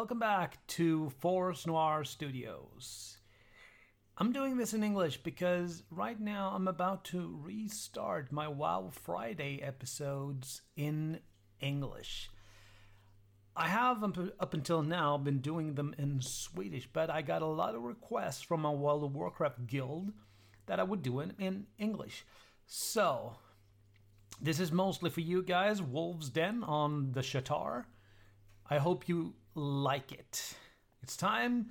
Welcome back to Forest Noir Studios. I'm doing this in English because right now I'm about to restart my WoW Friday episodes in English. I have up until now been doing them in Swedish, but I got a lot of requests from my World of Warcraft guild that I would do it in English. So, this is mostly for you guys, Wolves Den on the Sha'tar. I hope you like it. It's time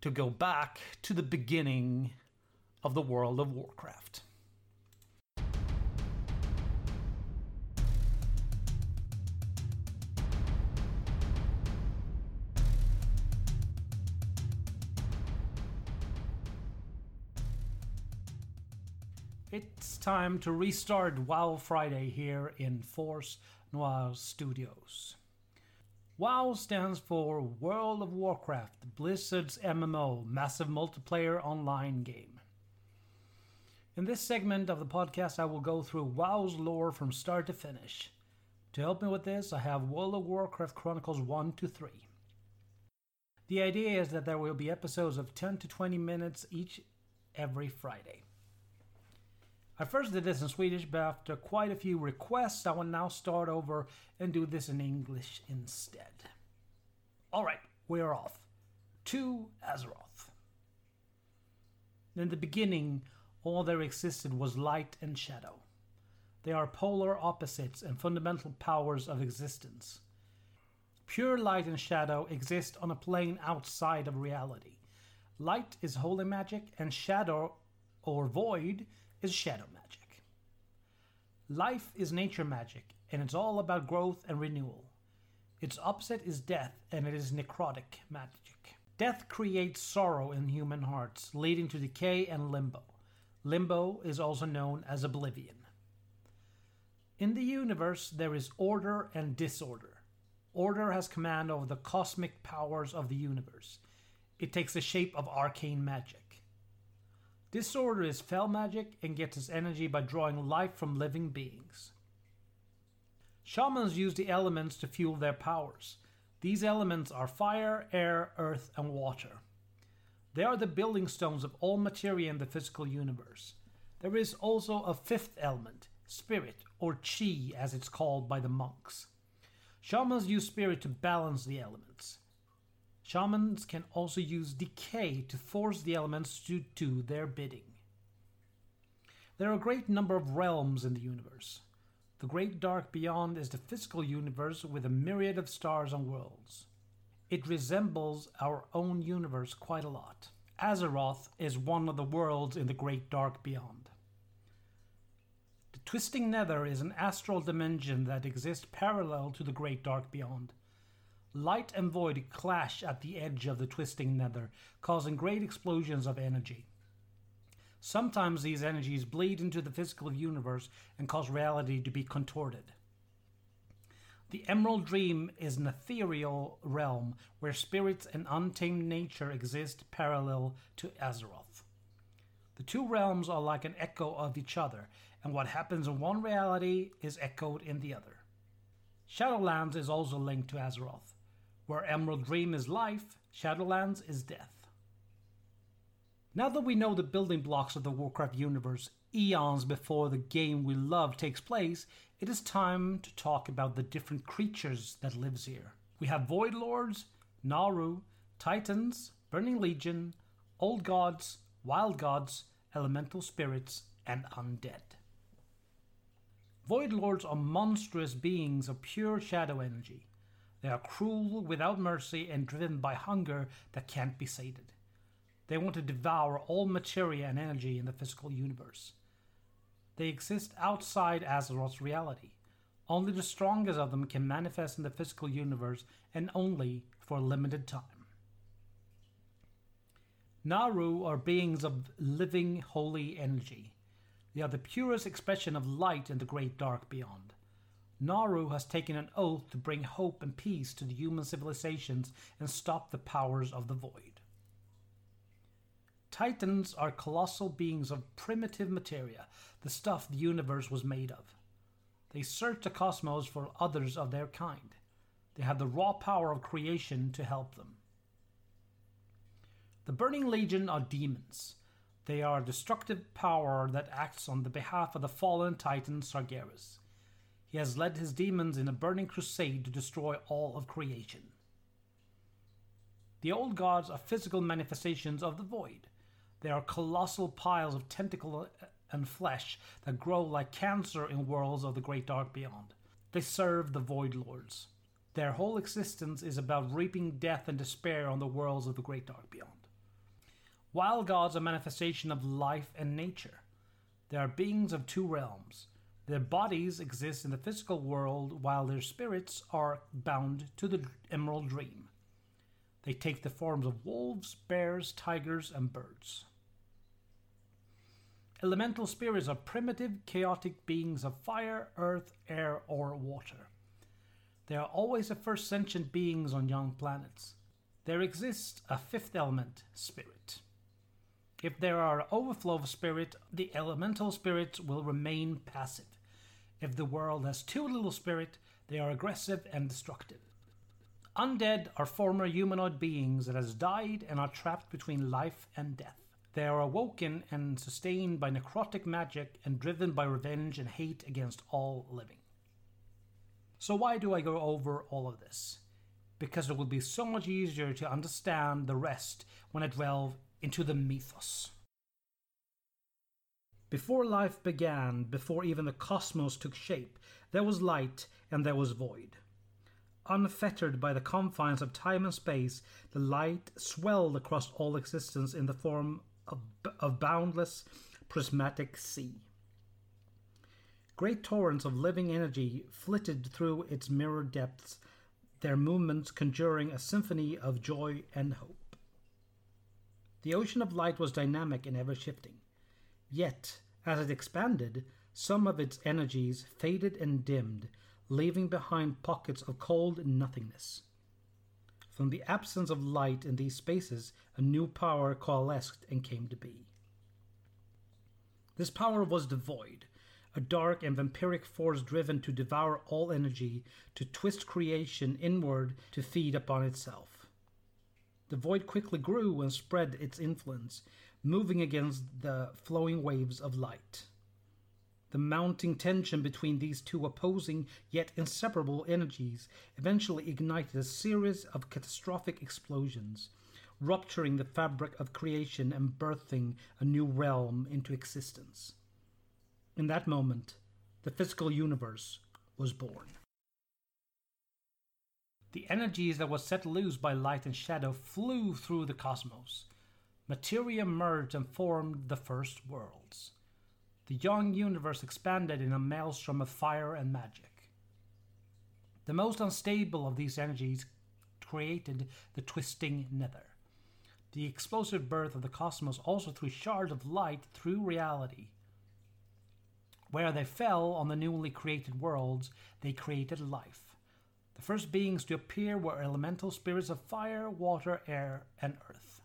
to go back to the beginning of the World of Warcraft. It's time to restart WoW Friday here in Force Noir Studios. WoW stands for World of Warcraft, Blizzard's MMO, massive multiplayer online game. In this segment of the podcast, I will go through WoW's lore from start to finish. To help me with this, I have World of Warcraft Chronicles 1 to 3. The idea is that there will be episodes of 10 to 20 minutes each every Friday. I first did this in Swedish, but after quite a few requests, I will now start over and do this in English instead. Alright, we're off. To Azeroth. In the beginning, all there existed was light and shadow. They are polar opposites and fundamental powers of existence. Pure light and shadow exist on a plane outside of reality. Light is holy magic, and shadow or void is shadow magic. Life is nature magic, and it's all about growth and renewal. Its opposite is death, and it is necrotic magic. Death creates sorrow in human hearts, leading to decay and limbo. Limbo is also known as oblivion. In the universe, there is order and disorder. Order has command over the cosmic powers of the universe. It takes the shape of arcane magic. Disorder is fel magic and gets its energy by drawing life from living beings. Shamans use the elements to fuel their powers. These elements are fire, air, earth, and water. They are the building stones of all materia in the physical universe. There is also a fifth element, spirit, or chi as it's called by the monks. Shamans use spirit to balance the elements. Shamans can also use decay to force the elements to do their bidding. There are a great number of realms in the universe. The great dark beyond is the physical universe with a myriad of stars and worlds. It resembles our own universe quite a lot. Azeroth is one of the worlds in the great dark beyond. The Twisting Nether is an astral dimension that exists parallel to the great dark beyond. Light and void clash at the edge of the twisting nether, causing great explosions of energy. Sometimes these energies bleed into the physical universe and cause reality to be contorted. The Emerald Dream is an ethereal realm where spirits and untamed nature exist parallel to Azeroth. The two realms are like an echo of each other, and what happens in one reality is echoed in the other. Shadowlands is also linked to Azeroth. Where Emerald Dream is life, Shadowlands is death. Now that we know the building blocks of the Warcraft universe eons before the game we love takes place, it is time to talk about the different creatures that lives here. We have Void Lords, Naaru, Titans, Burning Legion, Old Gods, Wild Gods, Elemental Spirits, and Undead. Void Lords are monstrous beings of pure shadow energy. They are cruel, without mercy, and driven by hunger that can't be sated. They want to devour all materia and energy in the physical universe. They exist outside Azeroth's reality. Only the strongest of them can manifest in the physical universe, and only for a limited time. Naaru are beings of living, holy energy. They are the purest expression of light in the great dark beyond. Naaru has taken an oath to bring hope and peace to the human civilizations and stop the powers of the void. Titans are colossal beings of primitive materia, the stuff the universe was made of. They search the cosmos for others of their kind. They have the raw power of creation to help them. The Burning Legion are demons. They are a destructive power that acts on the behalf of the fallen titan Sargeras. He has led his demons in a burning crusade to destroy all of creation. The old gods are physical manifestations of the void. They are colossal piles of tentacle and flesh that grow like cancer in worlds of the great dark beyond. They serve the void lords. Their whole existence is about reaping death and despair on the worlds of the great dark beyond. Wild gods are manifestation of life and nature. They are beings of two realms. Their bodies exist in the physical world while their spirits are bound to the emerald dream. They take the forms of wolves, bears, tigers, and birds. Elemental spirits are primitive, chaotic beings of fire, earth, air, or water. They are always the first sentient beings on young planets. There exists a fifth element, spirit. If there are overflow of spirit, the elemental spirits will remain passive. If the world has too little spirit, they are aggressive and destructive. Undead are former humanoid beings that has died and are trapped between life and death. They are awoken and sustained by necrotic magic and driven by revenge and hate against all living. So, why do I go over all of this? Because it will be so much easier to understand the rest when I delve into the mythos. Before life began, before even the cosmos took shape, there was light and there was void. Unfettered by the confines of time and space, the light swelled across all existence in the form of, of boundless prismatic sea. Great torrents of living energy flitted through its mirror depths, their movements conjuring a symphony of joy and hope. The ocean of light was dynamic and ever shifting. Yet, as it expanded, some of its energies faded and dimmed, leaving behind pockets of cold nothingness. From the absence of light in these spaces, a new power coalesced and came to be. This power was the void, a dark and vampiric force driven to devour all energy, to twist creation inward to feed upon itself. The void quickly grew and spread its influence, moving against the flowing waves of light. The mounting tension between these two opposing yet inseparable energies eventually ignited a series of catastrophic explosions, rupturing the fabric of creation and birthing a new realm into existence. In that moment, the physical universe was born. The energies that were set loose by light and shadow flew through the cosmos. Materia merged and formed the first worlds. The young universe expanded in a maelstrom of fire and magic. The most unstable of these energies created the twisting nether. The explosive birth of the cosmos also threw shards of light through reality. Where they fell on the newly created worlds, they created life. The first beings to appear were elemental spirits of fire, water, air, and earth.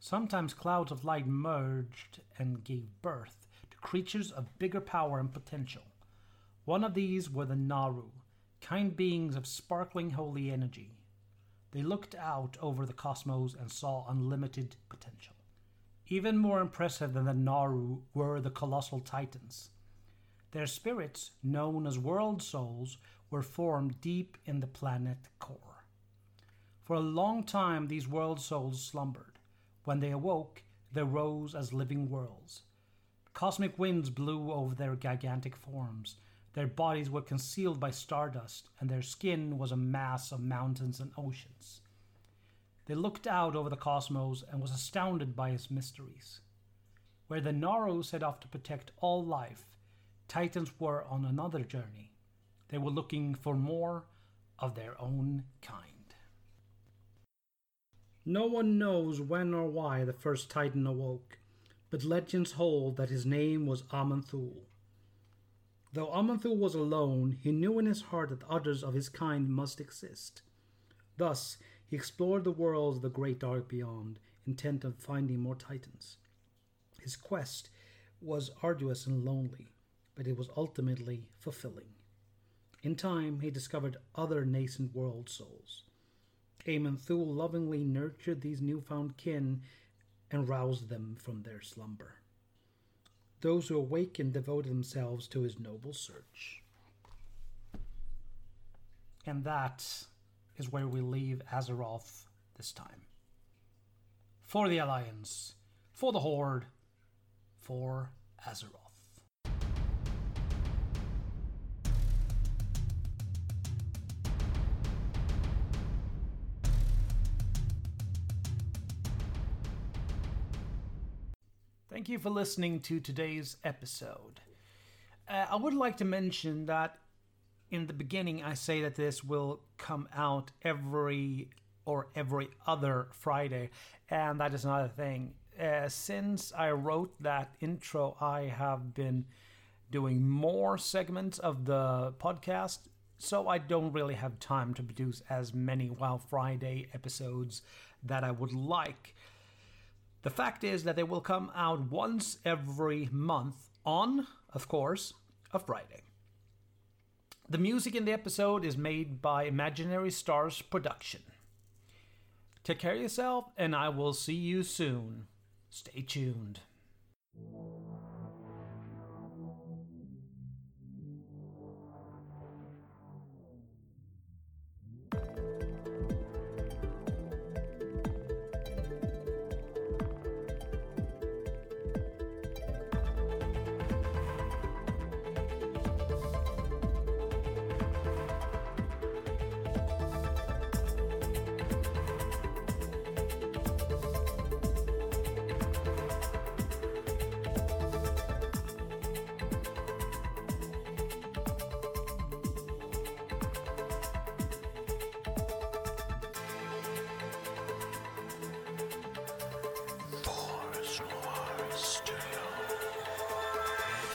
Sometimes clouds of light merged and gave birth to creatures of bigger power and potential. One of these were the Naaru, kind beings of sparkling holy energy. They looked out over the cosmos and saw unlimited potential. Even more impressive than the Naaru were the colossal Titans. Their spirits, known as world souls, were formed deep in the planet core. For a long time, these world souls slumbered. When they awoke, they rose as living worlds. Cosmic winds blew over their gigantic forms. Their bodies were concealed by stardust, and their skin was a mass of mountains and oceans. They looked out over the cosmos and was astounded by its mysteries. Where the Naaru set off to protect all life, Titans were on another journey. They were looking for more of their own kind. No one knows when or why the first Titan awoke but legends hold that his name was Aman'Thul. Though Aman'Thul was alone, he knew in his heart that others of his kind must exist. Thus, he explored the worlds of the great dark beyond, intent on finding more titans. His quest was arduous and lonely, but it was ultimately fulfilling. In time, he discovered other nascent world souls. Aman'Thul lovingly nurtured these newfound kin and roused them from their slumber. Those who awakened devoted themselves to his noble search. And that is where we leave Azeroth this time. For the Alliance, for the Horde, for Azeroth. Thank you for listening to today's episode. Uh, I would like to mention that in the beginning, I say that this will come out every or every other Friday, and that is another thing. Uh, since I wrote that intro, I have been doing more segments of the podcast, so I don't really have time to produce as many WoW Friday episodes that I would like. The fact is that they will come out once every month on, of course, a Friday. The music in the episode is made by Imaginary Stars Production. Take care of yourself, and I will see you soon. Stay tuned.